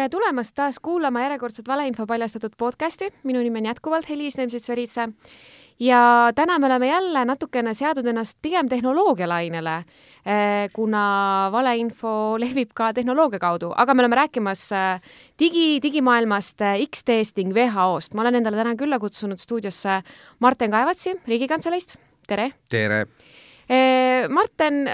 tere tulemast taas kuulama järjekordset valeinfo paljastatud podcasti. minu nimi on jätkuvalt Heliis Nemtsits-Veritse ja täna me oleme jälle natukene seadnud ennast pigem tehnoloogialainele, eh, kuna valeinfo levib ka tehnoloogia kaudu, aga me oleme rääkimas eh, digi, digimaailmast, eh, X-teest ning WHO-st. ma olen endale täna külla kutsunud stuudiosse Marten Kaevatsi Riigikantseleist, tere! tere! Marten,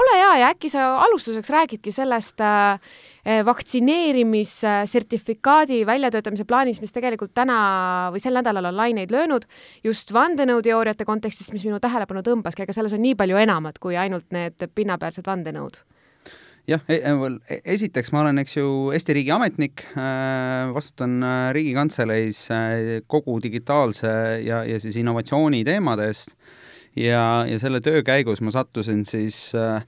ole hea ja äkki sa alustuseks räägidki sellest äh, Eh, vaktsineerimissertifikaadi väljatöötamise plaanis, mis tegelikult täna või sel nädalal on laineid löönud, just vandenõuteooriate kontekstis, mis minu tähelepanu tõmbaski, aga selles on nii palju enamat kui ainult need pinnapealsed vandenõud. Jah, e, e, esiteks ma olen, eks ju, Eesti riigi ametnik, äh, vastutan äh, Riigikantseleis kogu digitaalse ja, ja siis innovatsiooni teemade eest ja, ja selle töö käigus ma sattusin siis äh,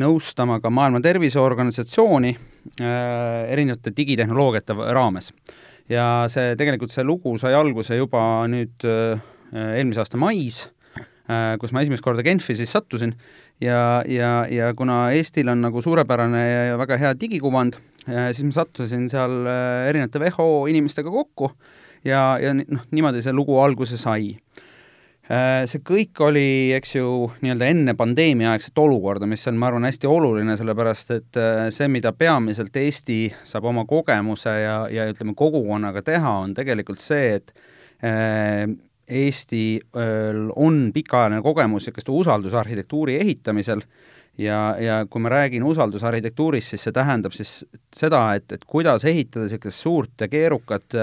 nõustama ka Maailma Terviseorganisatsiooni äh, erinevate digitehnoloogiate raames. ja see, tegelikult see lugu sai alguse juba nüüd äh, eelmise aasta mais äh,, kus ma esimest korda Genfi siis sattusin ja, ja, ja kuna Eestil on nagu suurepärane ja väga hea digikuvand äh,, siis ma sattusin seal äh, erinevate WHO inimestega kokku ja, ja noh, niimoodi see lugu alguse sai see kõik oli, eks ju, nii-öelda enne pandeemiaaegset olukorda, mis on, ma arvan, hästi oluline, sellepärast et äh, see, mida peamiselt Eesti saab oma kogemuse ja, ja ütleme, kogukonnaga teha, on tegelikult see, et äh, Eestil on pikaajaline kogemus niisuguste usaldusarhitektuuri ehitamisel ja, ja kui ma räägin usaldusarhitektuurist, siis see tähendab siis seda, et, et kuidas ehitada niisugust suurt ja keerukat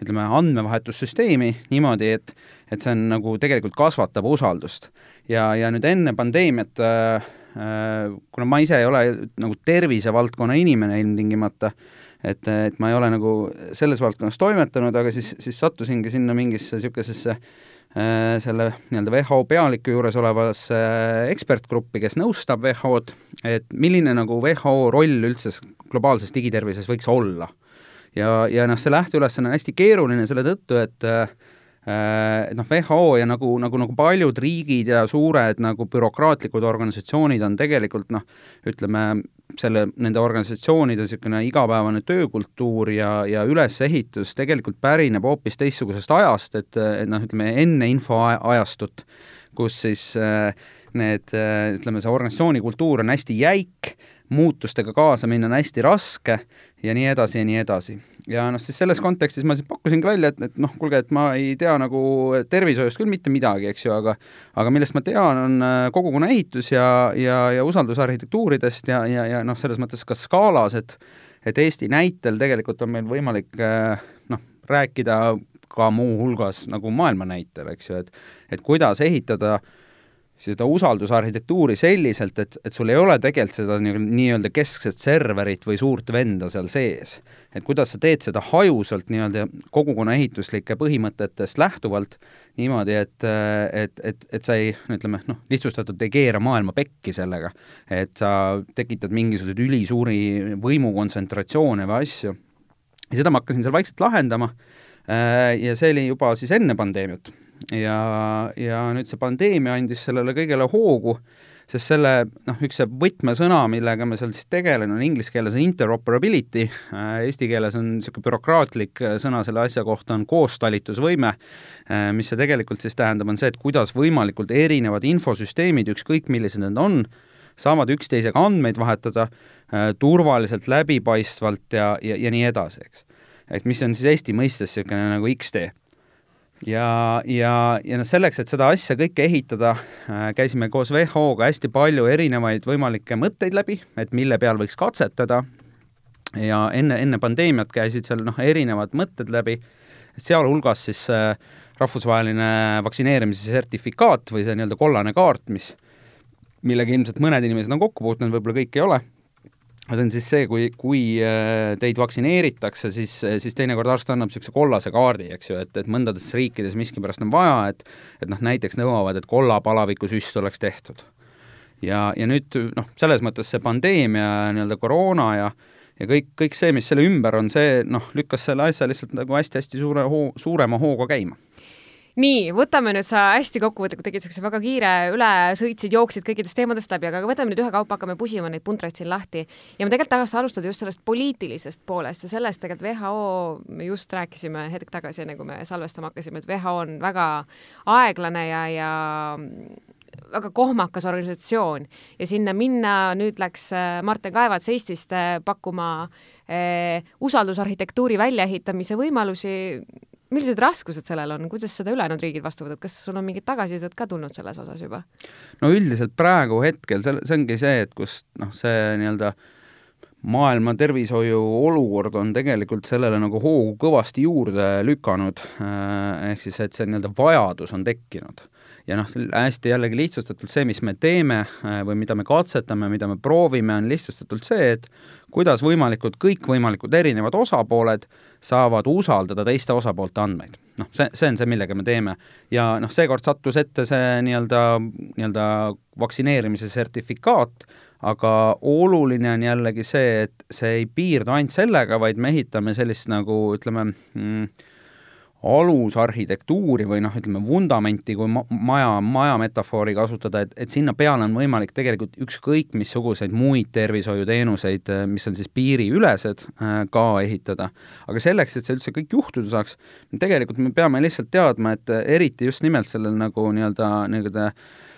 ütleme, andmevahetussüsteemi niimoodi, et et see on nagu tegelikult kasvatab usaldust. ja, ja nüüd enne pandeemiat äh, äh, kuna ma ise ei ole nagu tervisevaldkonna inimene ilmtingimata, et, et ma ei ole nagu selles valdkonnas toimetanud, aga siis, siis sattusingi sinna mingisse niisugusesse äh, selle nii-öelda WHO pealiku juures olevasse ekspertgruppi, kes nõustab WHO-d, et milline nagu WHO roll üldse globaalses digitervises võiks olla. Ja, ja noh, see lähteülesanne on hästi keeruline selle tõttu, et äh, et noh, WHO ja nagu, nagu, nagu paljud riigid ja suured nagu bürokraatlikud organisatsioonid on tegelikult noh, ütleme, selle, nende organisatsioonide niisugune igapäevane töökultuur ja, ja ülesehitus tegelikult pärineb hoopis teistsugusest ajast, et, et noh, ütleme enne infoajastut, kus siis äh, need, äh, ütleme, see organisatsiooni kultuur on hästi jäik, muutustega kaasa minna on hästi raske ja nii edasi ja nii edasi. ja noh, siis selles kontekstis ma siis pakkusingi välja, et, et noh, kuulge, et ma ei tea nagu tervishoiust küll mitte midagi, eks ju, aga aga millest ma tean, on äh, kogukonna ehitus ja, ja, ja usaldusarhitektuuridest ja, ja, ja noh, selles mõttes ka skaalas, et et Eesti näitel tegelikult on meil võimalik äh, noh, rääkida ka muuhulgas nagu maailma näitel, eks ju, et et kuidas ehitada äh, seda usaldusarhitektuuri selliselt, et, et sul ei ole tegelikult seda nii-öelda keskset serverit või suurt venda seal sees. et kuidas sa teed seda hajusalt nii-öelda kogukonna ehituslike põhimõtetest lähtuvalt, niimoodi, et, et, et, et sa ei, ütleme noh, lihtsustatult ei keera maailma pekki sellega, et sa tekitad mingisuguseid ülisuuri võimukontsentratsioone või asju. ja seda ma hakkasin seal vaikselt lahendama ja see oli juba siis enne pandeemiat ja, ja nüüd see pandeemia andis sellele kõigele hoogu, sest selle noh, üks see võtmesõna, millega me seal siis tegelen, on inglise keeles interoperability, äh, eesti keeles on niisugune bürokraatlik äh, sõna selle asja kohta, on koostalitusvõime, äh, mis see tegelikult siis tähendab, on see, et kuidas võimalikult erinevad infosüsteemid, ükskõik millised need on, saavad üksteisega andmeid vahetada turvaliselt, läbipaistvalt ja, ja, ja nii edasi, eks. et mis on siis Eesti mõistes niisugune nagu X-tee ja, ja, ja noh, selleks, et seda asja kõike ehitada, äh, käisime koos WHO-ga hästi palju erinevaid võimalikke mõtteid läbi, et mille peal võiks katsetada. Ja enne, enne pandeemiat käisid seal noh, erinevad mõtted läbi, sealhulgas siis äh, rahvusvaheline vaktsineerimise sertifikaat või see nii-öelda kollane kaart, mis, millega ilmselt mõned inimesed on kokku puutunud, võib-olla kõik ei ole see on siis see, kui, kui äh, teid vaktsineeritakse, siis, siis teinekord arst annab niisuguse kollase kaardi, eks ju, et, et mõndades riikides miskipärast on vaja, et et noh, näiteks nõuavad, et kollapalavikusüst oleks tehtud. ja, ja nüüd noh, selles mõttes see pandeemia, nii-öelda koroona ja ja kõik, kõik see, mis selle ümber on, see noh, lükkas selle asja lihtsalt nagu hästi-hästi suure hoo, suurema hooga käima nii, võtame nüüd, sa hästi kokkuvõtlikult tegid niisuguse väga kiire üle, sõitsid, jooksid kõikidest teemadest läbi, aga võtame nüüd ühekaupa, hakkame pusima neid puntraid siin lahti. ja ma tegelikult tahaks alustada just sellest poliitilisest poolest ja sellest tegelikult WHO, me just rääkisime hetk tagasi, enne kui me salvestama hakkasime, et WHO on väga aeglane ja, ja väga kohmakas organisatsioon ja sinna minna, nüüd läks äh, Martin Kaevats Eestist äh, pakkuma eh, usaldusarhitektuuri väljaehitamise võimalusi millised raskused sellel on, kuidas seda ülejäänud riigid vastu võtavad, kas sul on mingit tagasisidet ka tulnud selles osas juba? no üldiselt praegu hetkel see, see ongi see, et kus noh, see nii-öelda maailma tervishoiu olukord on tegelikult sellele nagu hoogu kõvasti juurde lükanud, äh, ehk siis, et see nii-öelda vajadus on tekkinud. Ja noh, hästi jällegi lihtsustatult see, mis me teeme äh, või mida me katsetame, mida me proovime, on lihtsustatult see, et kuidas võimalikult kõikvõimalikud erinevad osapooled saavad usaldada teiste osapoolte andmeid. noh, see, see on see, millega me teeme. ja noh, seekord sattus ette see nii-öelda, nii-öelda vaktsineerimise sertifikaat, aga oluline on jällegi see, et see ei piirdu ainult sellega, vaid me ehitame sellist nagu ütleme mm, alusarhitektuuri või noh, ütleme vundamenti, kui ma, maja, maja metafoori kasutada, et, et sinna peale on võimalik tegelikult ükskõik missuguseid muid tervishoiuteenuseid, mis on siis piiriülesed, äh, ka ehitada. aga selleks, et see üldse kõik juhtuda saaks, tegelikult me peame lihtsalt teadma, et eriti just nimelt sellel nagu nii-öelda, nii-öelda Äh,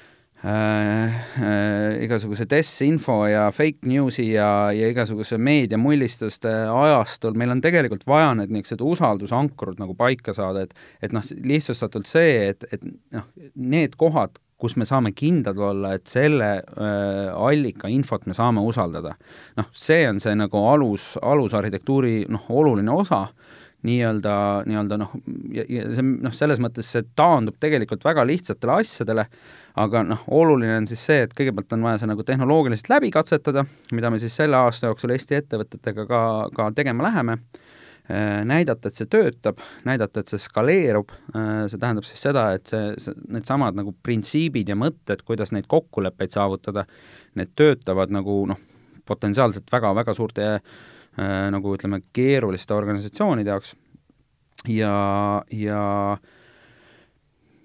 äh, igasuguse desinfo ja fake news'i ja, ja igasuguse meediamullistuste ajastul meil on tegelikult vaja need niisugused usaldusankrud nagu paika saada, et et noh, lihtsustatult see, et, et noh, need kohad, kus me saame kindlad olla, et selle äh, allika infot me saame usaldada. noh, see on see nagu alus, alusarhitektuuri noh, oluline osa nii-öelda, nii-öelda noh, ja, ja see noh, selles mõttes see taandub tegelikult väga lihtsatele asjadele, aga noh, oluline on siis see, et kõigepealt on vaja see nagu tehnoloogiliselt läbi katsetada, mida me siis selle aasta jooksul Eesti ettevõtetega ka, ka tegema läheme, äh, näidata, et see töötab, näidata, et see skaleerub, äh, see tähendab siis seda, et see, see, needsamad nagu printsiibid ja mõtted, kuidas neid kokkuleppeid saavutada, need töötavad nagu noh, potentsiaalselt väga-väga suurte Äh, nagu ütleme, keeruliste organisatsioonide jaoks. Ja, ja ja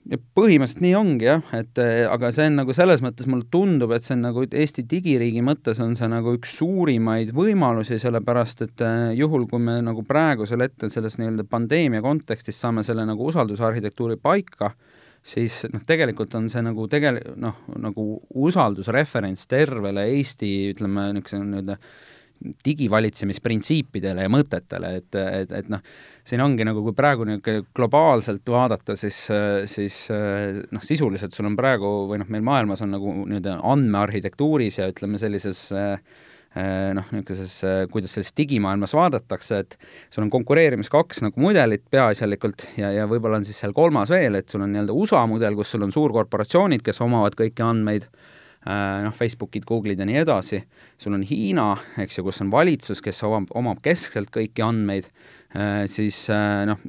põhimõtteliselt nii ongi jah, et äh, aga see on nagu selles mõttes mulle tundub, et see on nagu Eesti digiriigi mõttes on see nagu üks suurimaid võimalusi, sellepärast et äh, juhul, kui me nagu praegusel hetkel selles nii-öelda pandeemia kontekstis saame selle nagu usaldusarhitektuuri paika, siis noh, tegelikult on see nagu tegel-, noh, nagu usaldusreferents tervele Eesti ütleme, niisuguse nii-öelda digivalitsemisprintsiipidele ja mõtetele, et, et, et noh, siin ongi nagu, kui praegu niisugune globaalselt vaadata, siis, siis noh, sisuliselt sul on praegu või noh, meil maailmas on nagu nii-öelda andmearhitektuuris ja ütleme, sellises noh, niisuguses, kuidas selles digimaailmas vaadatakse, et sul on konkureerimas kaks nagu mudelit peaasjalikult ja, ja võib-olla on siis seal kolmas veel, et sul on nii-öelda USA mudel, kus sul on suurkorporatsioonid, kes omavad kõiki andmeid noh, Facebookid, Google'id ja nii edasi, sul on Hiina, eks ju, kus on valitsus, kes omab, omab keskselt kõiki andmeid, äh, siis äh, noh,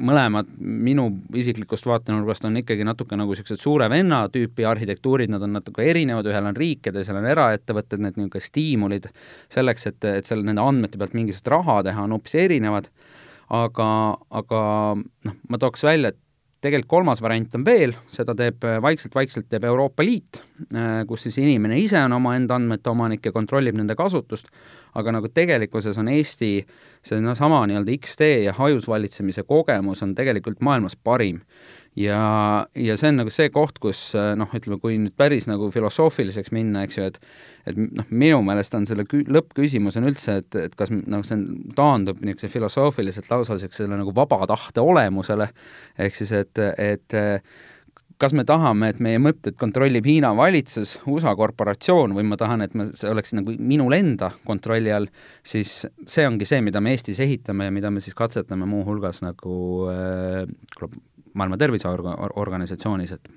mõlemad minu isiklikust vaatenurgast on ikkagi natuke nagu niisugused suure venna tüüpi arhitektuurid, nad on natuke erinevad, ühel on riik ja teisel on eraettevõtted, need niisugused stiimulid selleks, et, et seal nende andmete pealt mingisugust raha teha, on hoopis erinevad, aga, aga noh, ma tooks välja, et tegelikult kolmas variant on veel, seda teeb vaikselt-vaikselt teeb Euroopa Liit, äh, kus siis inimene ise on omaenda andmete omanik ja kontrollib nende kasutust, aga nagu tegelikkuses on Eesti see no sama nii-öelda X-tee ja hajusvalitsemise kogemus on tegelikult maailmas parim ja, ja see on nagu see koht, kus noh, ütleme, kui nüüd päris nagu filosoofiliseks minna, eks ju, et et noh, minu meelest on selle kü-, lõppküsimus on üldse, et, et kas noh, see on, taandub niisuguse filosoofiliselt lausa niisugusele nagu vaba tahte olemusele, ehk siis et, et kas me tahame, et meie mõtted kontrollib Hiina valitsus, USA korporatsioon või ma tahan, et ma, see oleks nagu minul enda kontrolli all, siis see ongi see, mida me Eestis ehitame ja mida me siis katsetame muuhulgas nagu äh, Maailma Terviseorganisatsioonis, et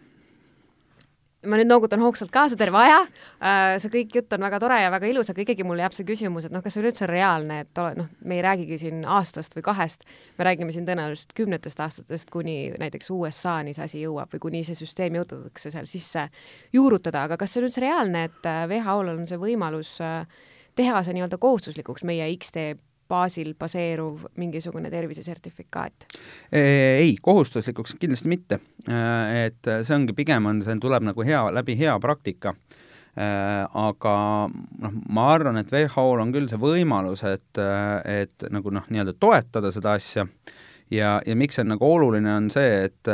ma nüüd noogutan hoogsalt kaasa, terve aja, äh, see kõik jutt on väga tore ja väga ilus, aga ikkagi mul jääb see küsimus, et noh, kas see üleüldse on reaalne, et noh, me ei räägigi siin aastast või kahest, me räägime siin tõenäoliselt kümnetest aastatest, kuni näiteks USA-ni see asi jõuab või kuni see süsteem jõutatakse seal sisse juurutada, aga kas see on üldse reaalne, et äh, WHO-l on see võimalus äh, teha see nii-öelda kohustuslikuks meie X-tee baasil baseeruv mingisugune tervisesertifikaat? ei, kohustuslikuks kindlasti mitte. et see ongi, pigem on, see tuleb nagu hea, läbi hea praktika aga noh, ma arvan, et WHO-l on küll see võimalus, et, et nagu noh, nii-öelda toetada seda asja ja, ja miks see on nagu oluline, on see, et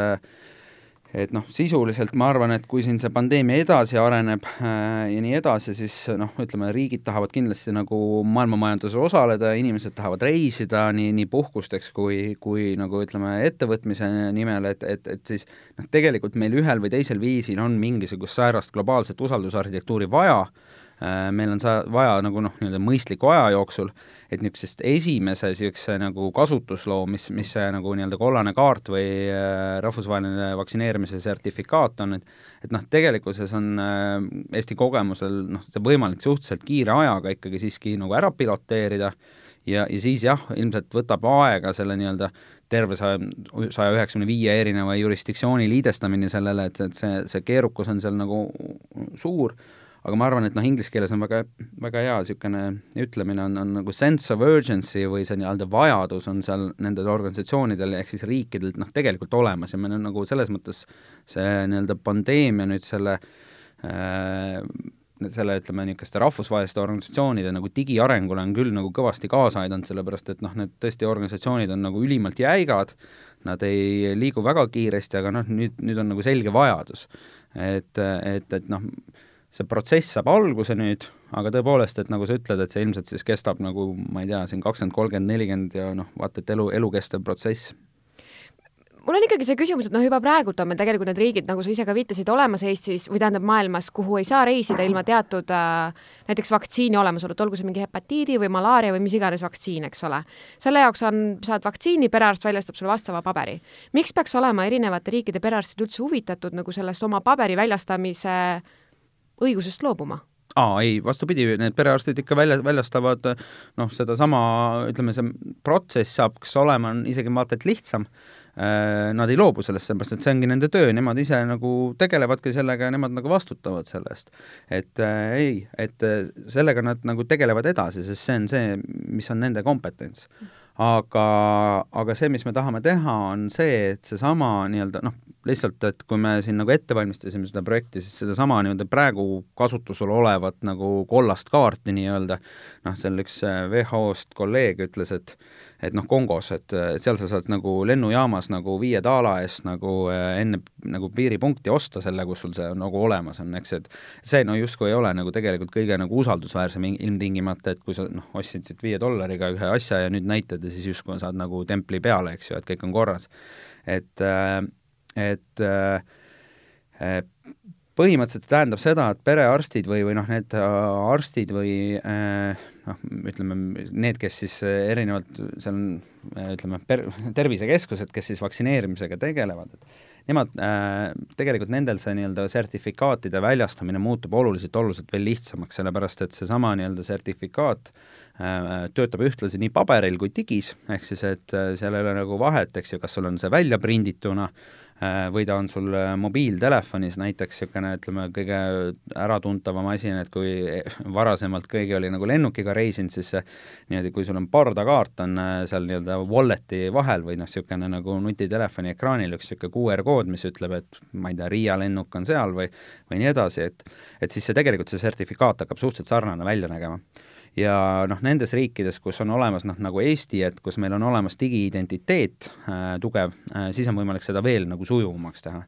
et noh, sisuliselt ma arvan, et kui siin see pandeemia edasi areneb äh, ja nii edasi, siis noh, ütleme, riigid tahavad kindlasti nagu maailmamajanduses osaleda, inimesed tahavad reisida nii, nii puhkusteks kui, kui nagu ütleme, ettevõtmise nimel, et, et, et siis noh, tegelikult meil ühel või teisel viisil on mingisugust säärast globaalset usaldusarhitektuuri vaja äh,, meil on sa-, vaja nagu noh, nii-öelda mõistliku aja jooksul et niisugusest esimese niisuguse nagu kasutusloo, mis, mis see nagu nii-öelda kollane kaart või äh, rahvusvaheline vaktsineerimise sertifikaat on, et et noh, tegelikkuses on äh, Eesti kogemusel noh, see võimalik suhteliselt kiire ajaga ikkagi siiski nagu ära piloteerida ja, ja siis jah, ilmselt võtab aega selle nii-öelda terve saja, saja üheksakümne viie erineva jurisdiktsiooni liidestamine sellele, et, et see, see keerukus on seal nagu suur aga ma arvan, et noh, inglise keeles on väga, väga hea niisugune ütlemine, on, on nagu sense of urgency või see nii-öelda vajadus on seal nendel organisatsioonidel ehk siis riikidel noh, tegelikult olemas ja meil on nagu selles mõttes see nii-öelda pandeemia nüüd selle äh, selle, ütleme, niisuguste rahvusvaheliste organisatsioonide nagu digiarengule on küll nagu kõvasti kaasa aidanud, sellepärast et noh, need tõesti organisatsioonid on nagu ülimalt jäigad, nad ei liigu väga kiiresti, aga noh, nüüd, nüüd on nagu selge vajadus. et, et, et noh, see protsess saab alguse nüüd, aga tõepoolest, et nagu sa ütled, et see ilmselt siis kestab nagu ma ei tea, siin kakskümmend, kolmkümmend, nelikümmend ja noh, vaata et elu, elukestev protsess mul on ikkagi see küsimus, et noh, juba praegult on meil tegelikult need riigid, nagu sa ise ka viitasid, olemas Eestis või tähendab maailmas, kuhu ei saa reisida ilma teatud äh, näiteks vaktsiini olemasolult, olgu see mingi hepatiidi või malaaria või mis iganes vaktsiin, eks ole. selle jaoks on, saad vaktsiini, perearst väljastab sulle vastava paberi. miks peaks olema erinevate riikide perearstid üldse huvitatud nagu sellest oma paberi väljastamise äh, õigusest loobuma? aa, ei, vastupidi, need perearstid ikka välja, väljastavad noh, sedasama, ütleme, see protsess saaks olema isegi vaata et lihtsam, äh, nad ei loobu sellest, sellepärast et see ongi nende töö, nemad ise nagu tegelevadki sellega ja nemad nagu vastutavad selle eest. et äh, ei, et äh, sellega nad nagu tegelevad edasi, sest see on see, mis on nende kompetents aga, aga see, mis me tahame teha, on see, et seesama nii-öelda noh, lihtsalt, et kui me siin nagu ette valmistasime seda projekti, siis sedasama nii-öelda praegu kasutusel olevat nagu kollast kaarti nii-öelda, noh, seal üks äh, WHO-st kolleeg ütles, et et noh, Kongos, et, et seal sa saad nagu lennujaamas nagu viie daala eest nagu äh, enne nagu piiripunkti osta selle, kus sul see nagu olemas on, eks, et see no justkui ei ole nagu tegelikult kõige nagu usaldusväärsem ilmtingimata, et kui sa noh, ostsid siit viie dollariga ühe asja ja nüüd näitad ja siis justkui saad nagu templi peale, eks ju, et kõik on korras. et, äh, et äh, põhimõtteliselt tähendab seda, et perearstid või, või noh, need arstid või äh, noh, ütleme need, kes siis erinevalt, seal on ütleme, per-, tervisekeskused, kes siis vaktsineerimisega tegelevad, et nemad äh,, tegelikult nendel see nii-öelda sertifikaatide väljastamine muutub oluliselt, oluliselt veel lihtsamaks, sellepärast et seesama nii-öelda sertifikaat äh, töötab ühtlasi nii paberil kui digis, ehk siis et äh, seal ei ole nagu vahet, eks ju, kas sul on see välja prindituna äh, Äh, või ta on sul äh, mobiiltelefonis näiteks niisugune, ütleme, kõige äratuntavam asi, et kui varasemalt keegi oli nagu lennukiga reisinud, siis niimoodi, kui sul on pardakaart, on äh, seal nii-öelda wallet'i vahel või noh, niisugune nagu nutitelefoni ekraanil üks niisugune QR kood, mis ütleb, et ma ei tea, Riia lennuk on seal või või nii edasi, et et siis see tegelikult, see sertifikaat hakkab suhteliselt sarnane välja nägema ja noh, nendes riikides, kus on olemas noh, nagu Eesti, et kus meil on olemas digiidentiteet äh, tugev äh,, siis on võimalik seda veel nagu sujuvamaks teha.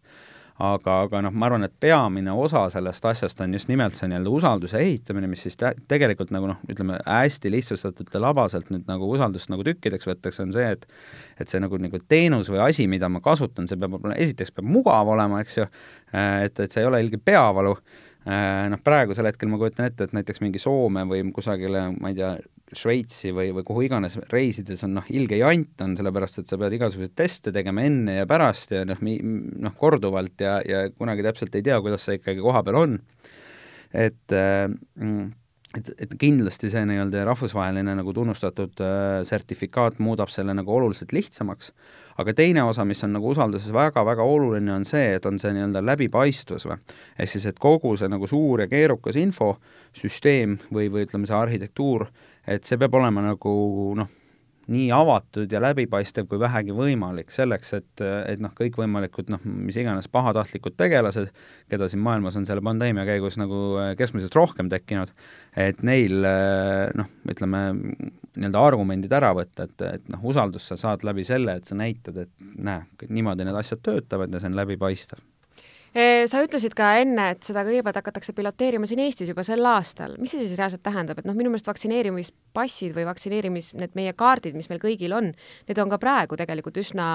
aga, aga noh, ma arvan, et peamine osa sellest asjast on just nimelt see nii-öelda usalduse ehitamine, mis siis te tegelikult nagu noh, ütleme hästi lihtsustatult ja labaselt nüüd nagu usaldust nagu tükkideks võetakse, on see, et et see nagu, nagu teenus või asi, mida ma kasutan, see peab esiteks peab mugav olema, eks ju, äh, et, et see ei ole ilge peavalu noh, praegusel hetkel ma kujutan ette, et näiteks mingi Soome või kusagile, ma ei tea, Šveitsi või, või kuhu iganes reisides on noh, ilge jant on, sellepärast et sa pead igasuguseid teste tegema enne ja pärast ja noh, noh, korduvalt ja, ja kunagi täpselt ei tea, kuidas see ikkagi kohapeal on. et äh, et, et kindlasti see nii-öelda rahvusvaheline nagu tunnustatud äh, sertifikaat muudab selle nagu oluliselt lihtsamaks, aga teine osa, mis on nagu usalduses väga-väga oluline, on see, et on see nii-öelda läbipaistvus või. ehk siis, et kogu see nagu suur ja keerukas infosüsteem või, või ütleme, see arhitektuur, et see peab olema nagu noh, nii avatud ja läbipaistev kui vähegi võimalik, selleks et, et noh, kõikvõimalikud noh, mis iganes pahatahtlikud tegelased, keda siin maailmas on selle pandeemia käigus nagu äh, keskmiselt rohkem tekkinud, et neil äh, noh, ütleme, nii-öelda argumendid ära võtta, et, et noh, usaldust sa saad läbi selle, et sa näitad, et näe, niimoodi need asjad töötavad ja see on läbipaistev sa ütlesid ka enne, et seda kõigepealt hakatakse piloteerima siin Eestis juba sel aastal. mis see siis reaalselt tähendab, et noh, minu meelest vaktsineerimispassid või vaktsineerimis, need meie kaardid, mis meil kõigil on, need on ka praegu tegelikult üsna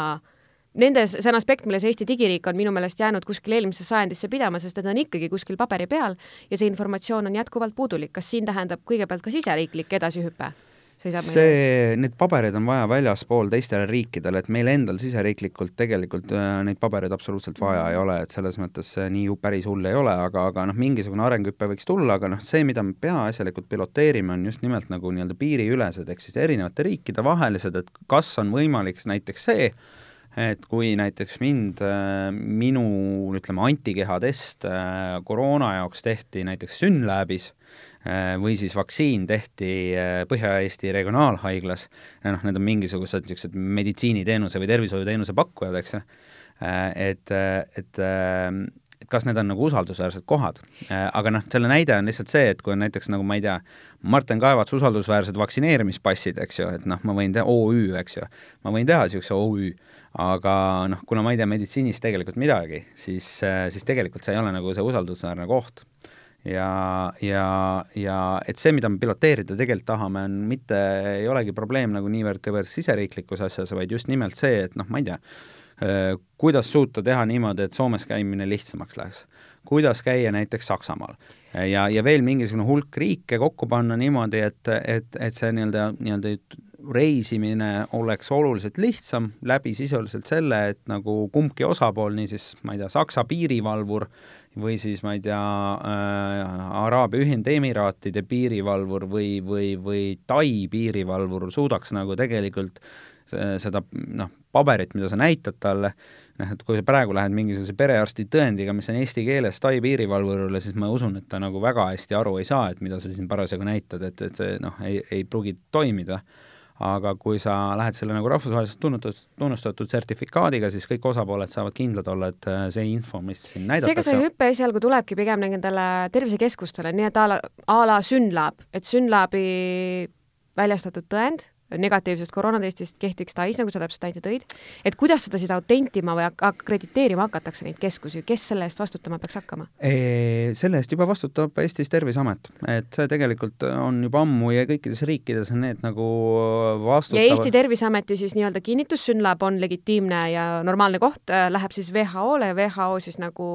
Nendes, see on aspekt, milles Eesti digiriik on minu meelest jäänud kuskil eelmisesse sajandisse pidama, sest need on ikkagi kuskil paberi peal ja see informatsioon on jätkuvalt puudulik. kas siin tähendab kõigepealt ka siseriiklik edasihüpe? Seisab see, need paberid on vaja väljaspool teistele riikidele, et meil endal siseriiklikult tegelikult äh, neid pabereid absoluutselt vaja ei ole, et selles mõttes see nii päris hull ei ole, aga, aga noh, mingisugune arenguhüpe võiks tulla, aga noh, see, mida me peaasjalikult piloteerime, on just nimelt nagu nii-öelda piiriülesed, ehk siis erinevate riikide vahelised, et kas on võimalik näiteks see, et kui näiteks mind, äh, minu ütleme, antikehadest äh, koroona jaoks tehti näiteks Synlabis, või siis vaktsiin tehti äh, Põhja-Eesti Regionaalhaiglas, noh, need on mingisugused niisugused meditsiiniteenuse või tervishoiuteenuse pakkujad, eks ju, äh, et, et et kas need on nagu usaldusväärsed kohad. aga noh, selle näide on lihtsalt see, et kui on näiteks nagu ma ei tea, Martin Kaevats usaldusväärsed vaktsineerimispassid, eks ju, et noh, ma võin teha OÜ, eks ju, ma võin teha niisuguse OÜ, aga noh, kuna ma ei tea meditsiinist tegelikult midagi, siis, siis tegelikult see ei ole nagu see usaldusväärne koht ja, ja, ja et see, mida me piloteerida tegelikult tahame, on mitte, ei olegi probleem nagu niivõrd-kuivõrd siseriiklikus asjas, vaid just nimelt see, et noh, ma ei tea, kuidas suuta teha niimoodi, et Soomes käimine lihtsamaks läheks. kuidas käia näiteks Saksamaal ja, ja veel mingisugune hulk riike kokku panna niimoodi, et, et, et see nii-öelda, nii-öelda reisimine oleks oluliselt lihtsam läbi sisuliselt selle, et nagu kumbki osapool, niisiis ma ei tea, Saksa piirivalvur või siis ma ei tea äh,, Araabia Ühendemiraatide piirivalvur või, või, või Tai piirivalvur suudaks nagu tegelikult seda noh, paberit, mida sa näitad talle, noh, et kui sa praegu lähed mingisuguse perearsti tõendiga, mis on eesti keeles Tai piirivalvurile, siis ma usun, et ta nagu väga hästi aru ei saa, et mida sa siin parasjagu näitad, et, et see noh, ei, ei pruugi toimida aga kui sa lähed selle nagu rahvusvaheliselt tunnustatud, tunnustatud sertifikaadiga, siis kõik osapooled saavad kindlad olla, et äh, see info, mis siin näidatakse seega see hüpe esialgu tulebki pigem nendele tervisekeskustele, nii et a la, a la Synlab, et Synlabi väljastatud tõend negatiivsest koroonatestist kehtiks Tais, nagu sa täpselt näite tõid, et kuidas seda siis autentima või akrediteerima hakatakse, neid keskusi, kes selle eest vastutama peaks hakkama? Selle eest juba vastutab Eestis Terviseamet, et see tegelikult on juba ammu ja kõikides riikides on need nagu vastutavad. ja Eesti Terviseameti siis nii-öelda kinnitus, Synlab on legitiimne ja normaalne koht, äh, läheb siis WHO-le ja WHO siis nagu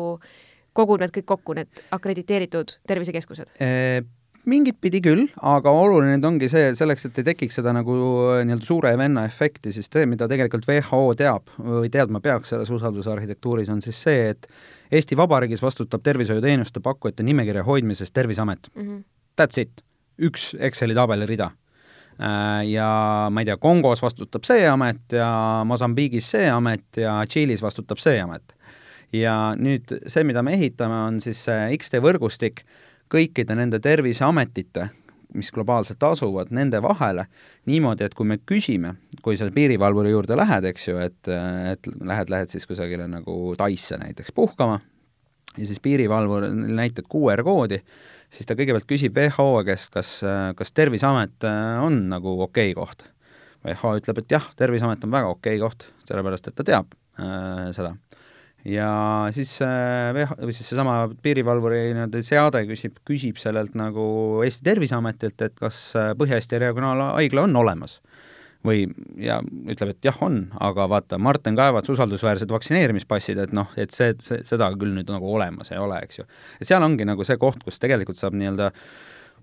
kogub need kõik kokku, need akrediteeritud tervisekeskused. E mingit pidi küll, aga oluline ongi see, selleks, et ei tekiks seda nagu äh, nii-öelda suure venna efekti, siis see, mida tegelikult WHO teab või teadma peaks selles usaldusarhitektuuris, on siis see, et Eesti Vabariigis vastutab tervishoiuteenuste pakkujate nimekirja hoidmisest Terviseamet mm. -hmm. That's it. üks Exceli tabeli rida. Äh, ja ma ei tea, Kongos vastutab see amet ja Mosambiigis see amet ja Tšiilis vastutab see amet. ja nüüd see, mida me ehitame, on siis see X-tee võrgustik, kõikide nende terviseametite, mis globaalselt asuvad, nende vahele, niimoodi, et kui me küsime, kui sa piirivalvuri juurde lähed, eks ju, et, et lähed, lähed siis kusagile nagu Taisse näiteks puhkama, ja siis piirivalvur näitad QR-koodi, siis ta kõigepealt küsib WHO käest, kas, kas Terviseamet on nagu okei okay koht. WHO ütleb, et jah, Terviseamet on väga okei okay koht, sellepärast et ta teab äh, seda ja siis VH, või siis seesama piirivalvuri nii-öelda seade küsib, küsib sellelt nagu Eesti Terviseametilt, et kas Põhja-Eesti Regionaalhaigla on olemas. või, ja ütleb, et jah, on, aga vaata, Martin Kaevats usaldusväärsed vaktsineerimispassid, et noh, et see, see, seda küll nüüd nagu olemas ei ole, eks ju. et seal ongi nagu see koht, kus tegelikult saab nii-öelda äh,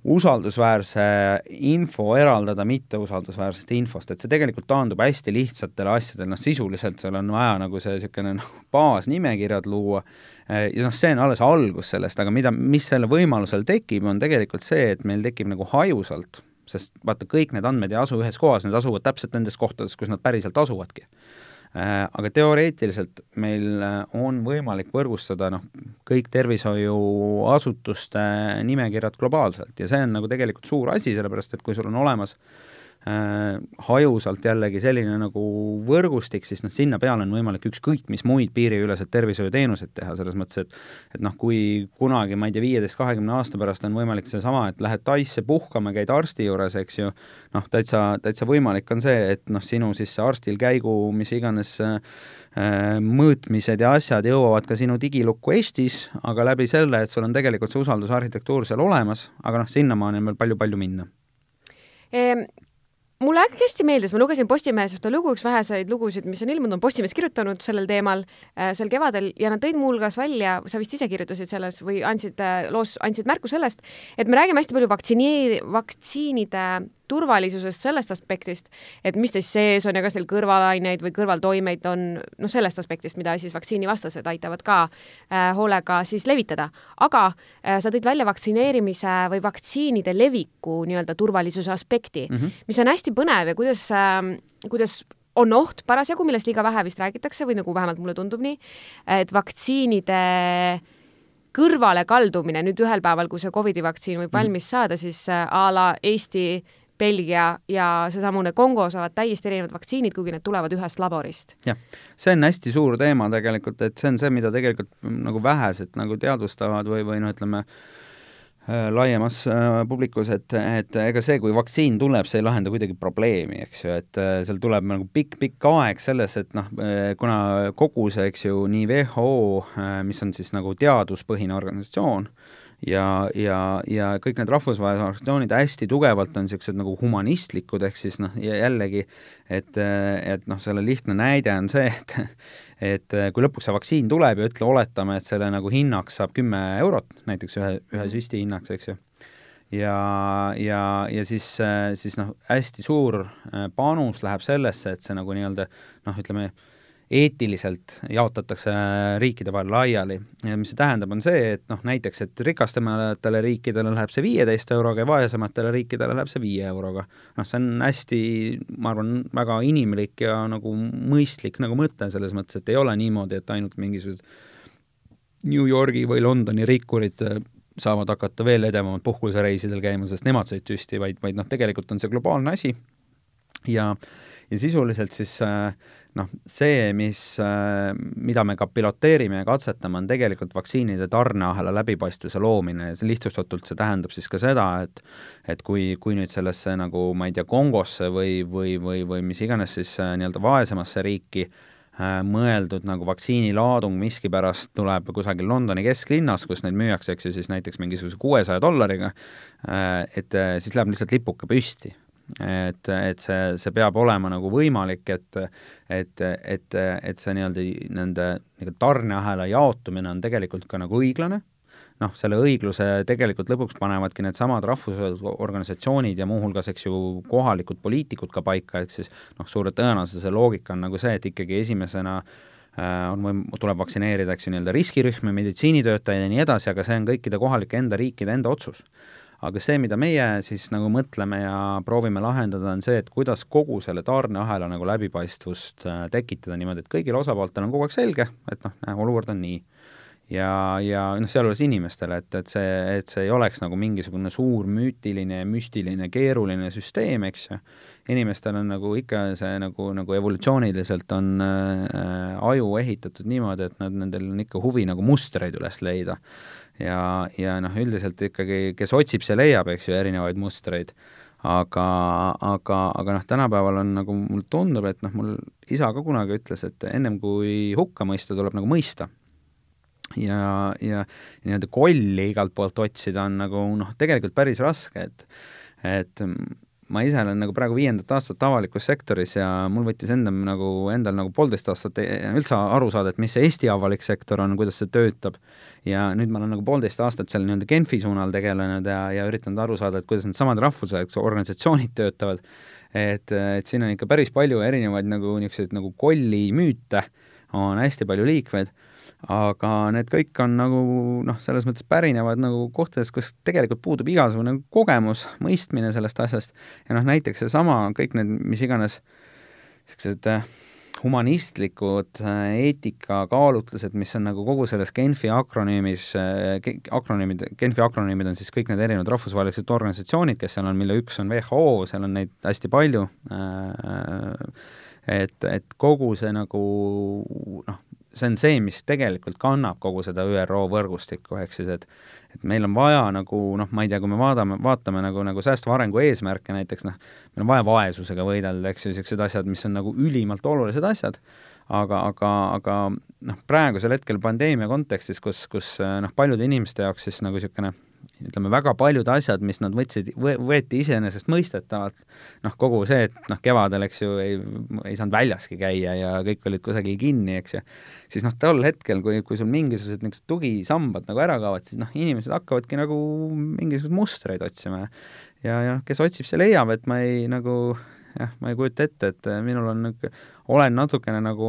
usaldusväärse info eraldada mitteusaldusväärsest infost, et see tegelikult taandub hästi lihtsatele asjadele, noh sisuliselt seal on vaja nagu see niisugune noh, baasnimekirjad luua. Ja noh, see on alles algus sellest, aga mida, mis selle võimalusel tekib, on tegelikult see, et meil tekib nagu hajusalt, sest vaata, kõik need andmed ei asu ühes kohas, need asuvad täpselt nendes kohtades, kus nad päriselt asuvadki. Äh, aga teoreetiliselt meil äh, on võimalik võrgustada noh, kõik tervishoiuasutuste nimekirjad globaalselt ja see on nagu tegelikult suur asi, sellepärast et kui sul on olemas äh, hajusalt jällegi selline nagu võrgustik, siis noh, sinna peale on võimalik ükskõik mis muid piiriüleseid tervishoiuteenuseid teha, selles mõttes, et et noh, kui kunagi, ma ei tea, viieteist, kahekümne aasta pärast on võimalik seesama, et lähed Taisse puhkama, käid arsti juures, eks ju, noh, täitsa, täitsa võimalik on see, et noh, sinu siis arstil käigu, mis iganes äh, mõõtmised ja asjad jõuavad ka sinu digilukku Eestis, aga läbi selle, et sul on tegelikult see usaldusarhitektuur seal olemas, aga noh, sinnamaani on veel palju-palju minna mulle hästi meeldis, ma lugesin Postimehes ühte lugu, üks väheseid lugusid, mis on ilmunud, on Postimees kirjutanud sellel teemal äh, sel kevadel ja nad tõid muuhulgas välja, sa vist ise kirjutasid selles või andsid äh, loos, andsid märku sellest, et me räägime hästi palju vaktsineeri-, vaktsiinide turvalisusest sellest aspektist, et mis teil sees on ja kas teil kõrvalaineid või kõrvaltoimeid on, noh, sellest aspektist, mida siis vaktsiinivastased aitavad ka äh, hoolega siis levitada. aga äh, sa tõid välja vaktsineerimise või vaktsiinide leviku nii-öelda turvalisuse aspekti mm, -hmm. mis on hästi põnev ja kuidas äh,, kuidas on oht parasjagu, millest liiga vähe vist räägitakse või nagu vähemalt mulle tundub nii, et vaktsiinide kõrvalekaldumine nüüd ühel päeval, kui see Covidi vaktsiin võib mhm. valmis saada, siis äh, a la Eesti Belgia ja seesamune Kongo saavad täiesti erinevad vaktsiinid, kuigi need tulevad ühest laborist. jah, see on hästi suur teema tegelikult, et see on see, mida tegelikult nagu vähesed nagu teadvustavad või, või noh, ütleme äh, laiemas äh, publikus, et, et ega see, kui vaktsiin tuleb, see ei lahenda kuidagi probleemi, eks ju, et äh, seal tuleb nagu pikk-pikk aeg selles, et noh, kuna kogu see, eks ju, nii WHO, mis on siis nagu teaduspõhine organisatsioon, ja, ja, ja kõik need rahvusvahelised organisatsioonid hästi tugevalt on niisugused nagu humanistlikud, ehk siis noh, jällegi, et, et noh, selle lihtne näide on see, et et kui lõpuks see vaktsiin tuleb ja ütle, oletame, et selle nagu hinnaks saab kümme eurot, näiteks ühe, ühe süsti hinnaks, eks ju, ja, ja, ja siis, siis noh, hästi suur panus läheb sellesse, et see nagu nii-öelda noh, ütleme, eetiliselt jaotatakse riikide vahel laiali mis see tähendab, on see, et noh, näiteks, et rikastamatele riikidele läheb see viieteist euroga ja vaesematele riikidele läheb see viie euroga. noh, see on hästi, ma arvan, väga inimlik ja nagu mõistlik nagu mõte selles mõttes, et ei ole niimoodi, et ainult mingisugused New Yorgi või Londoni rikkurid saavad hakata veel edevamalt puhkusereisidel käima, sest nemad said süsti, vaid, vaid noh, tegelikult on see globaalne asi ja ja sisuliselt siis äh, noh, see, mis, äh, mida me ka piloteerime ja katsetame, on tegelikult vaktsiinide tarneahela läbipaistvuse loomine ja see lihtsustatult, see tähendab siis ka seda, et et kui, kui nüüd sellesse nagu ma ei tea, Kongosse või, või, või, või mis iganes siis äh, nii-öelda vaesemasse riiki äh, mõeldud nagu vaktsiinilaadung miskipärast tuleb kusagil Londoni kesklinnas, kus neid müüakse, eks ju, siis näiteks mingisuguse kuuesaja dollariga, et siis läheb lihtsalt lipuke püsti et, et see, see peab olema nagu võimalik, et et, et, et see nii-öelda nende nii tarneahela jaotumine on tegelikult ka nagu õiglane, noh, selle õigluse tegelikult lõpuks panevadki needsamad rahvusvahelised organisatsioonid ja muuhulgas, eks ju, kohalikud poliitikud ka paika, ehk siis noh, suure tõenäosuse loogika on nagu see, et ikkagi esimesena äh, on võim-, tuleb vaktsineerida, eks ju, nii-öelda riskirühmi, meditsiinitöötajaid ja nii edasi, aga see on kõikide kohalike enda riikide enda otsus aga see, mida meie siis nagu mõtleme ja proovime lahendada, on see, et kuidas kogu selle tarneahela nagu läbipaistvust äh, tekitada niimoodi, et kõigil osapooltel on kogu aeg selge, et noh, olukord on nii. ja, ja noh, sealjuures inimestele, et, et see, et see ei oleks nagu mingisugune suur müütiline, müstiline, keeruline süsteem, eks ju, inimestel on nagu ikka see nagu, nagu evolutsiooniliselt on äh, aju ehitatud niimoodi, et nad, nendel on ikka huvi nagu mustreid üles leida ja, ja noh, üldiselt ikkagi, kes otsib, see leiab, eks ju, erinevaid mustreid. aga, aga, aga noh, tänapäeval on nagu, mulle tundub, et noh, mul isa ka kunagi ütles, et ennem kui hukka mõista, tuleb nagu mõista ja, ja nii-öelda kolli igalt poolt otsida on nagu noh, tegelikult päris raske, et et ma ise olen nagu praegu viiendat aastat avalikus sektoris ja mul võttis endam nagu, endal nagu poolteist aastat e-, üldse aru saada, et mis see Eesti avalik sektor on, kuidas see töötab. ja nüüd ma olen nagu poolteist aastat seal nii-öelda Genfi suunal tegelenud ja, ja üritanud aru saada, et kuidas needsamad rahvusvahelised organisatsioonid töötavad. et, et siin on ikka päris palju erinevaid nagu niisuguseid nagu kollimüüte, on hästi palju liikmeid aga need kõik on nagu noh, selles mõttes pärinevad nagu kohtadest, kus tegelikult puudub igasugune kogemus, mõistmine sellest asjast. Ja noh, näiteks seesama, kõik need mis iganes niisugused äh, humanistlikud eetikakaalutlused, mis on nagu kogu selles Genfi akronüümis, akronüümid, Genfi akronüümid on siis kõik need erinevad rahvusvahelised organisatsioonid, kes seal on, mille üks on WHO, seal on neid hästi palju, et, et kogu see nagu noh, see on see, mis tegelikult kannab kogu seda ÜRO võrgustikku, ehk siis et et meil on vaja nagu noh, ma ei tea, kui me vaatame, vaatame nagu, nagu säästva arengu eesmärke näiteks, noh, meil on vaja vaesusega võidelda, eks ju, niisugused asjad, mis on nagu ülimalt olulised asjad, aga, aga, aga noh, praegusel hetkel pandeemia kontekstis, kus, kus noh, paljude inimeste jaoks siis nagu niisugune ütleme, väga paljud asjad, mis nad võtsid, võeti iseenesestmõistetavalt, noh, kogu see, et noh, kevadel, eks ju, ei, ei saanud väljaski käia ja kõik olid kusagil kinni, eks ju, siis noh, tol hetkel, kui, kui sul mingisugused niisugused tugisambad nagu ära kaovad, siis noh, inimesed hakkavadki nagu mingisuguseid mustreid otsima. Ja ja, ja noh, kes otsib, see leiab, et ma ei nagu jah, ma ei kujuta ette, et minul on niisugune, olen natukene nagu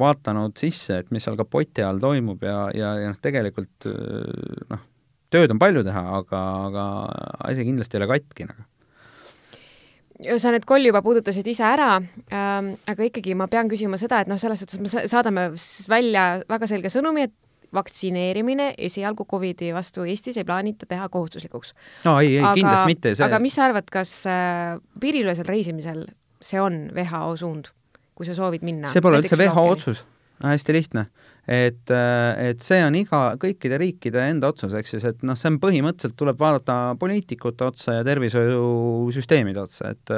vaadanud sisse, et mis seal kapoti all toimub ja, ja, ja noh, tegelikult noh, tööd on palju teha, aga, aga asi kindlasti ei ole katki nagu sa need kolli juba puudutasid ise ära ähm,, aga ikkagi ma pean küsima seda, et noh, selles suhtes me saadame välja väga selge sõnumi, et vaktsineerimine esialgu Covidi vastu Eestis ei plaanita teha kohustuslikuks. no ei, ei aga, kindlasti mitte see.... aga mis sa arvad, kas äh, piiriülesel reisimisel see on WHO suund, kui sa soovid minna? see pole üldse WHO otsus, hästi lihtne et, äh, et see on iga, kõikide riikide enda otsus, eks siis, et noh, see on põhimõtteliselt, tuleb vaadata poliitikute otsa ja tervishoiusüsteemide otsa, et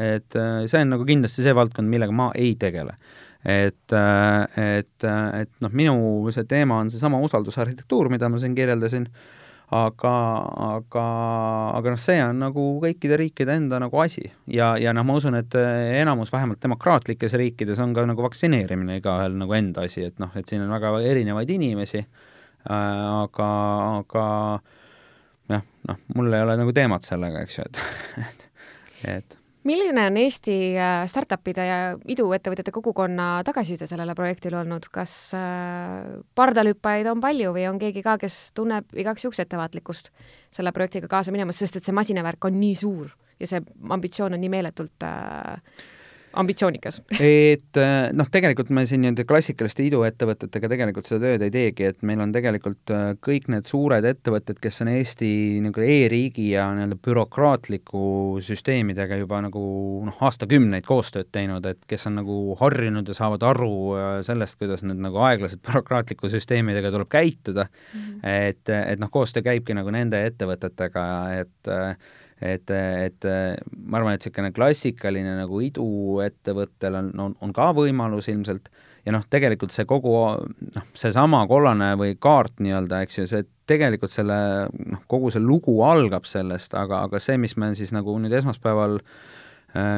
et see on nagu kindlasti see valdkond, millega ma ei tegele. et, et, et noh, minu see teema on seesama usaldusarhitektuur, mida ma siin kirjeldasin, aga, aga, aga noh, see on nagu kõikide riikide enda nagu asi. Ja, ja noh, ma usun, et enamus vähemalt demokraatlikes riikides on ka nagu vaktsineerimine igaühel nagu enda asi, et noh, et siin on väga erinevaid inimesi. Äh,, aga, aga jah, noh, mul ei ole nagu teemat sellega, eks ju, et, et milline on Eesti äh, startupide ja iduettevõtjate kogukonna tagasiside sellele projektile olnud, kas äh, pardalhüppajaid on palju või on keegi ka, kes tunneb igaks juhuks ettevaatlikkust selle projektiga kaasa minemas, sest et see masinavärk on nii suur ja see ambitsioon on nii meeletult äh, ambitsioonikas et äh, noh, tegelikult me siin nii-öelda klassikaliste iduettevõtetega tegelikult seda tööd ei teegi, et meil on tegelikult äh, kõik need suured ettevõtted, kes on Eesti nagu e-riigi ja nii-öelda bürokraatliku süsteemidega juba nagu noh, aastakümneid koostööd teinud, et kes on nagu harjunud ja saavad aru äh, sellest, kuidas need nagu aeglaselt bürokraatliku süsteemidega tuleb käituda mm, -hmm. et, et noh, koostöö käibki nagu nende ettevõtetega, et et, et ma arvan, et niisugune klassikaline nagu iduettevõttel on, on, on ka võimalus ilmselt. Ja noh, tegelikult see kogu noh, seesama kollane või kaart nii-öelda, eks ju, see tegelikult selle noh, kogu see lugu algab sellest, aga, aga see, mis me siis nagu nüüd esmaspäeval äh,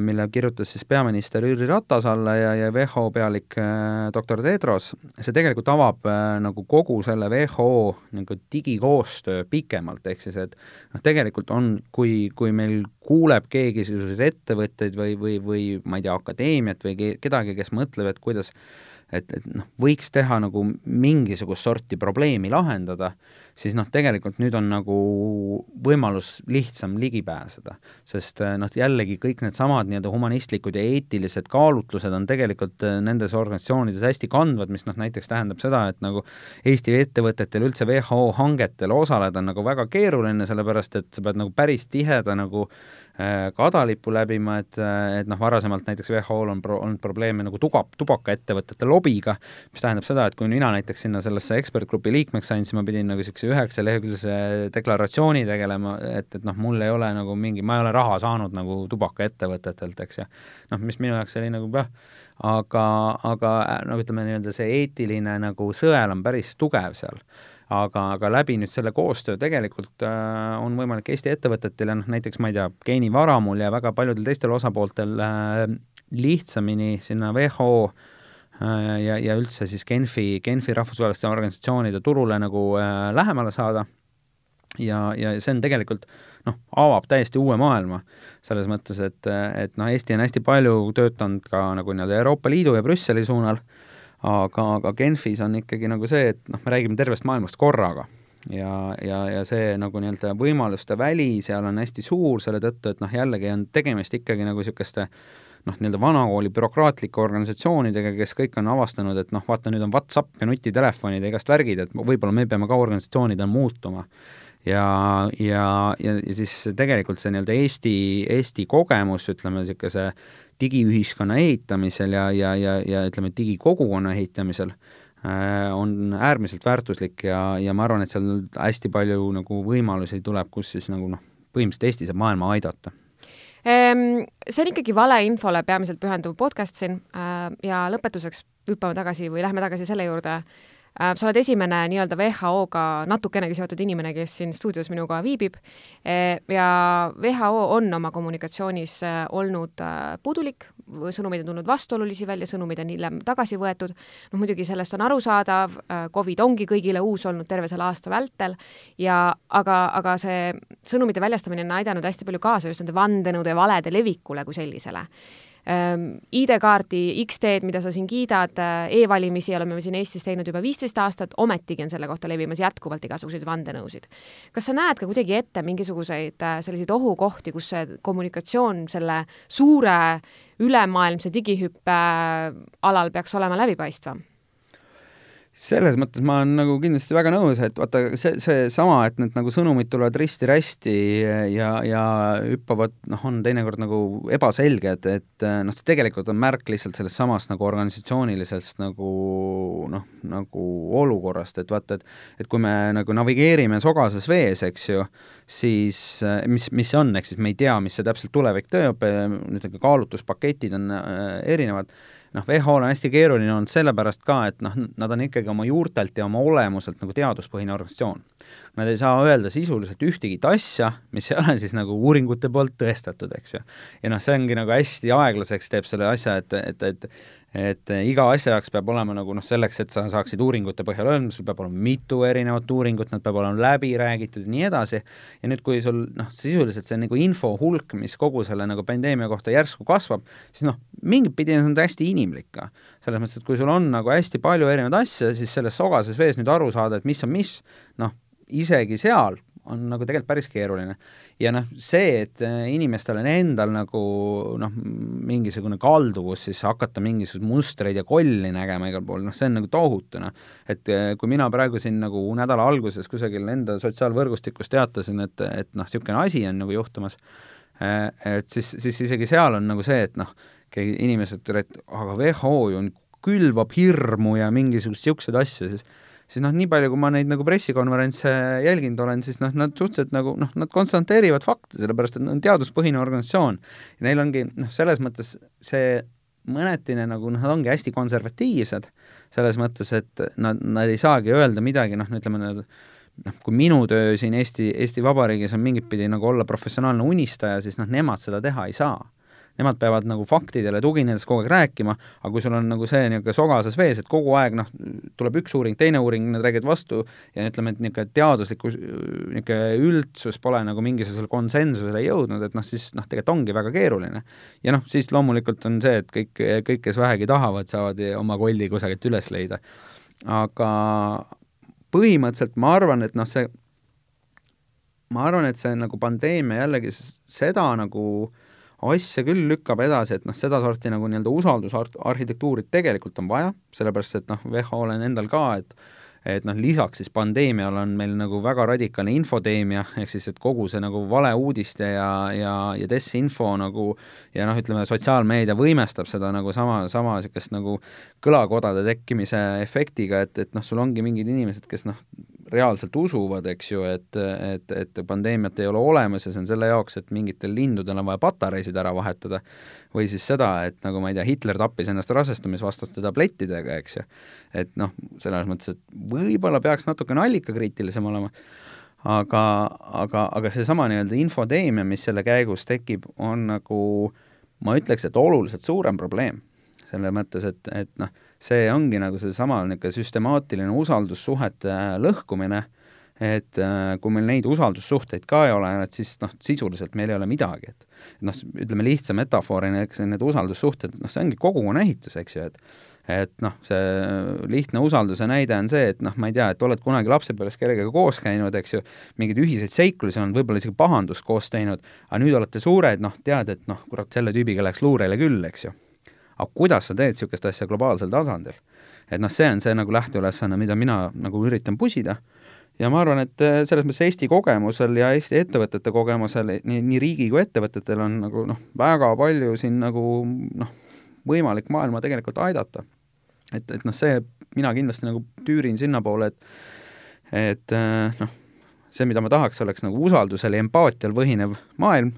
mille kirjutas siis peaminister Jüri Ratas alla ja, ja WHO pealik äh, doktor Tedros, see tegelikult avab äh, nagu kogu selle WHO nagu digikoostöö pikemalt, ehk siis et noh, tegelikult on, kui, kui meil kuuleb keegi selliseid ettevõtteid või, või, või ma ei tea, akadeemiat või kedagi, kes mõtleb, et kuidas et, et noh, võiks teha nagu mingisugust sorti probleemi lahendada, siis noh, tegelikult nüüd on nagu võimalus lihtsam ligi pääseda. sest eh, noh, jällegi kõik needsamad nii-öelda humanistlikud ja eetilised kaalutlused on tegelikult eh, nendes organisatsioonides hästi kandvad, mis noh, näiteks tähendab seda, et nagu Eesti ettevõtetel üldse WHO hangetel osaleda on nagu väga keeruline, sellepärast et sa pead nagu päris tiheda nagu kadalippu läbima, et, äh, et noh, varasemalt näiteks WHO-l on pro-, olnud probleeme nagu tuga, tubakaettevõtete lobiga, mis tähendab seda, et kui mina näiteks sinna sellesse ekspertgrupi liikmeks sain, siis ma pidin nagu niisuguse üheksaleheküljelise deklaratsiooni tegelema, et, et noh, mul ei ole nagu mingi, ma ei ole raha saanud nagu tubakaettevõtetelt, eks ju. noh, mis minu jaoks oli nagu jah, aga, aga nagu ütleme, nii-öelda see eetiline nagu sõel on päris tugev seal aga, aga läbi nüüd selle koostöö tegelikult äh, on võimalik Eesti ettevõtetel ja noh, näiteks ma ei tea, geenivaramul ja väga paljudel teistel osapooltel äh, lihtsamini sinna WHO äh, ja, ja üldse siis Genfi, Genfi rahvusvaheliste organisatsioonide turule nagu äh, lähemale saada. Ja, ja see on tegelikult noh, avab täiesti uue maailma selles mõttes, et, et noh, Eesti on hästi palju töötanud ka nagu nii-öelda Euroopa Liidu ja Brüsseli suunal äh, aga, aga Genfis on ikkagi nagu see, et noh, me räägime tervest maailmast korraga ja, ja, ja see nagu nii-öelda võimaluste väli seal on hästi suur selle tõttu, et noh, jällegi on tegemist ikkagi nagu niisuguste noh, nii-öelda vanakooli bürokraatlike organisatsioonidega, kes kõik on avastanud, et noh, vaata, nüüd on Whatsapp ja nutitelefonid ja igast värgid, et võib-olla me peame ka organisatsioonidena muutuma. ja, ja, ja, ja siis tegelikult see nii-öelda Eesti, Eesti kogemus, ütleme, niisuguse digiühiskonna ehitamisel ja, ja, ja, ja ütleme, digikogukonna ehitamisel äh, on äärmiselt väärtuslik ja, ja ma arvan, et seal hästi palju nagu võimalusi tuleb, kus siis nagu noh, põhimõtteliselt Eesti saab maailma aidata. Ehm, see on ikkagi valeinfole peamiselt pühenduv podcast siin äh, ja lõpetuseks hüppame tagasi või lähme tagasi selle juurde, sa oled esimene nii-öelda WHO-ga natukenegi seotud inimene, kes siin stuudios minuga viibib. Äh, ja WHO on oma kommunikatsioonis äh, olnud puudulik, sõnumeid on tulnud vastuolulisi välja, sõnumeid on hiljem tagasi võetud, noh muidugi sellest on arusaadav, Covid ongi kõigile uus olnud terve selle aasta vältel. Ja aga, aga see sõnumite väljastamine on aidanud hästi palju kaasa just nende vandenõude ja valede levikule kui sellisele ID-kaardi X-teed, mida sa siin kiidad e, e-valimisi oleme me siin Eestis teinud juba viisteist aastat, ometigi on selle kohta levimas jätkuvalt igasuguseid vandenõusid. kas sa näed ka kuidagi ette mingisuguseid äh, selliseid ohukohti, kus see kommunikatsioon selle suure ülemaailmse digihüppe äh, alal peaks olema läbipaistvam? Selles mõttes ma olen nagu kindlasti väga nõus, et vaata, see, seesama, et need nagu sõnumid tulevad risti-rästi ja, ja hüppavad, noh, on teinekord nagu ebaselged, et noh, see tegelikult on märk lihtsalt sellest samast nagu organisatsioonilisest nagu noh, nagu olukorrast, et vaata, et et kui me nagu navigeerime sogases vees, eks ju, siis mis, mis see on, ehk siis me ei tea, mis see täpselt tulevik teeb, nüüd kaalutluspaketid on äh, erinevad noh, WHO-l on hästi keeruline olnud sellepärast ka, et noh, nad on ikkagi oma juurtelt ja oma olemuselt nagu teaduspõhine organisatsioon. Nad ei saa öelda sisuliselt ühtegi asja, mis ei ole siis nagu uuringute poolt tõestatud, eks ju. ja noh, see ongi nagu hästi aeglaseks teeb selle asja, et, et, et et iga asja jaoks peab olema nagu noh, selleks, et sa saaksid uuringute põhjal öelda, sul peab olema mitu erinevat uuringut, nad peavad olema läbi räägitud ja nii edasi, ja nüüd, kui sul noh, sisuliselt see nagu info hulk, mis kogu selle nagu pandeemia kohta järsku kasvab, siis noh, mingit pidi on see hästi inimlik ka. Selles mõttes, et kui sul on nagu hästi palju erinevaid asju, siis selles sogases vees nüüd aru saada, et mis on mis, noh, isegi seal on nagu tegelikult päris keeruline. ja noh, see, et äh, inimestel on endal nagu noh, mingisugune kalduvus siis hakata mingisuguseid mustreid ja kolli nägema igal pool, noh, see on nagu tohutu, noh. et äh, kui mina praegu siin nagu nädala alguses kusagil enda sotsiaalvõrgustikus teatasin, et, et noh, niisugune asi on nagu juhtumas, äh, et siis, siis isegi seal on nagu see, et noh, inimesed, et aga WHO ju külvab hirmu ja mingisuguseid niisuguseid asju, siis siis noh, nii palju, kui ma neid nagu pressikonverentse jälginud olen, siis noh, nad suhteliselt nagu noh, nad konstateerivad fakte, sellepärast et nad on teaduspõhine organisatsioon. neil ongi noh, selles mõttes see mõnetine nagu noh, nad ongi hästi konservatiivsed, selles mõttes, et nad, nad ei saagi öelda midagi, noh, ütleme nad noh, kui minu töö siin Eesti, Eesti Vabariigis on mingit pidi nagu olla professionaalne unistaja, siis noh, nemad seda teha ei saa nemad peavad nagu faktidele tuginedes kogu aeg rääkima, aga kui sul on nagu see niisugune sogases vees, et kogu aeg noh, tuleb üks uuring, teine uuring, nad räägivad vastu ja ütleme, et niisugune teaduslikku niisugune üldsus pole nagu mingisugusele konsensusele jõudnud, et noh, siis noh, tegelikult ongi väga keeruline. ja noh, siis loomulikult on see, et kõik, kõik, kes vähegi tahavad, saavad oma kolli kusagilt üles leida. aga põhimõtteliselt ma arvan, et noh, see ma arvan, et see nagu pandeemia jällegi seda nagu äh, asja küll lükkab edasi, et noh, sedasorti nagu nii-öelda usaldusarhitektuuri tegelikult on vaja, sellepärast et noh, WHO-l on endal ka, et et noh, lisaks siis pandeemiale on meil nagu väga radikaalne infoteemia, ehk siis et kogu see nagu valeuudiste ja, ja, ja desinfo nagu ja noh, ütleme, sotsiaalmeedia võimestab seda nagu sama, sama niisugust nagu kõlakodade tekkimise efektiga, et, et noh, sul ongi mingid inimesed, kes noh, reaalselt usuvad, eks ju, et, et, et pandeemiat ei ole olemas ja see on selle jaoks, et mingitel lindudel on vaja patareisid ära vahetada, või siis seda, et nagu ma ei tea, Hitler tappis ennast rasestumisvastaste tablettidega, eks ju. et noh, selles mõttes, et võib-olla peaks natukene allikakriitilisem olema, aga, aga, aga seesama nii-öelda infoteemia, mis selle käigus tekib, on nagu ma ütleks, et oluliselt suurem probleem. selle mõttes, et, et noh, see ongi nagu seesama niisugune süstemaatiline usaldussuhete lõhkumine, et äh, kui meil neid usaldussuhteid ka ei ole, et siis noh, sisuliselt meil ei ole midagi, et noh, ütleme lihtsa metafoorina, eks need usaldussuhted, noh, see ongi kogukonna ehitus, eks ju, et et noh, see lihtne usalduse näide on see, et noh, ma ei tea, et oled kunagi lapsepõlves kellegagi koos käinud, eks ju, mingeid ühiseid seiklusi on, võib-olla isegi pahandust koos teinud, aga nüüd olete suured, noh, tead, et noh, kurat, selle tüübiga läks luurele küll, eks ju. Aga kuidas sa teed niisugust asja globaalsel tasandil? et noh, see on see nagu lähteülesanne, mida mina nagu üritan pusida ja ma arvan, et äh, selles mõttes Eesti kogemusel ja Eesti ettevõtete kogemusel, nii, nii riigi kui ettevõtetel on nagu noh, väga palju siin nagu noh, võimalik maailma tegelikult aidata. et, et noh, see, mina kindlasti nagu tüürin sinnapoole, et et äh, noh, see, mida ma tahaks, oleks nagu usaldusel ja empaatial põhinev maailm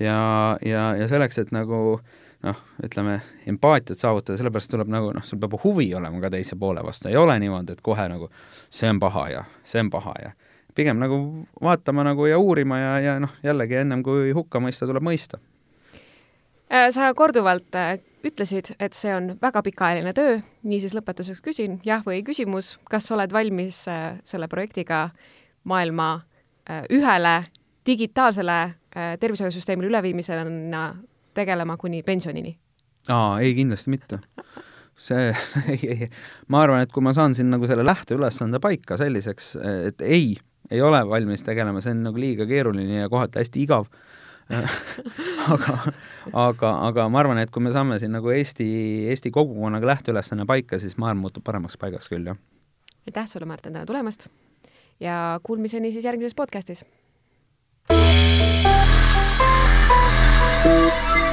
ja, ja, ja selleks, et nagu noh, ütleme, empaatiat saavutada, sellepärast tuleb nagu noh, sul peab huvi olema ka teise poole vastu, ei ole niimoodi, et kohe nagu see on paha ja see on paha ja. Pigem nagu vaatama nagu ja uurima ja, ja noh, jällegi ennem kui hukka mõista, tuleb mõista. Äh, sa korduvalt äh, ütlesid, et see on väga pikaajaline töö, niisiis lõpetuseks küsin jah või ei küsimus, kas oled valmis äh, selle projektiga maailma ühele digitaalsele tervishoiusüsteemile üleviimisena tegelema kuni pensionini? aa, ei kindlasti mitte. see, ei, ei, ma arvan, et kui ma saan siin nagu selle lähteülesande paika selliseks, et ei, ei ole valmis tegelema, see on nagu liiga keeruline ja kohati hästi igav aga, aga, aga ma arvan, et kui me saame siin nagu Eesti, Eesti kogukonnaga lähteülesanne paika, siis maailm muutub paremaks paigaks küll, jah. aitäh sulle, Martin, täna tulemast ja kuulmiseni siis järgmises podcastis. Thank you.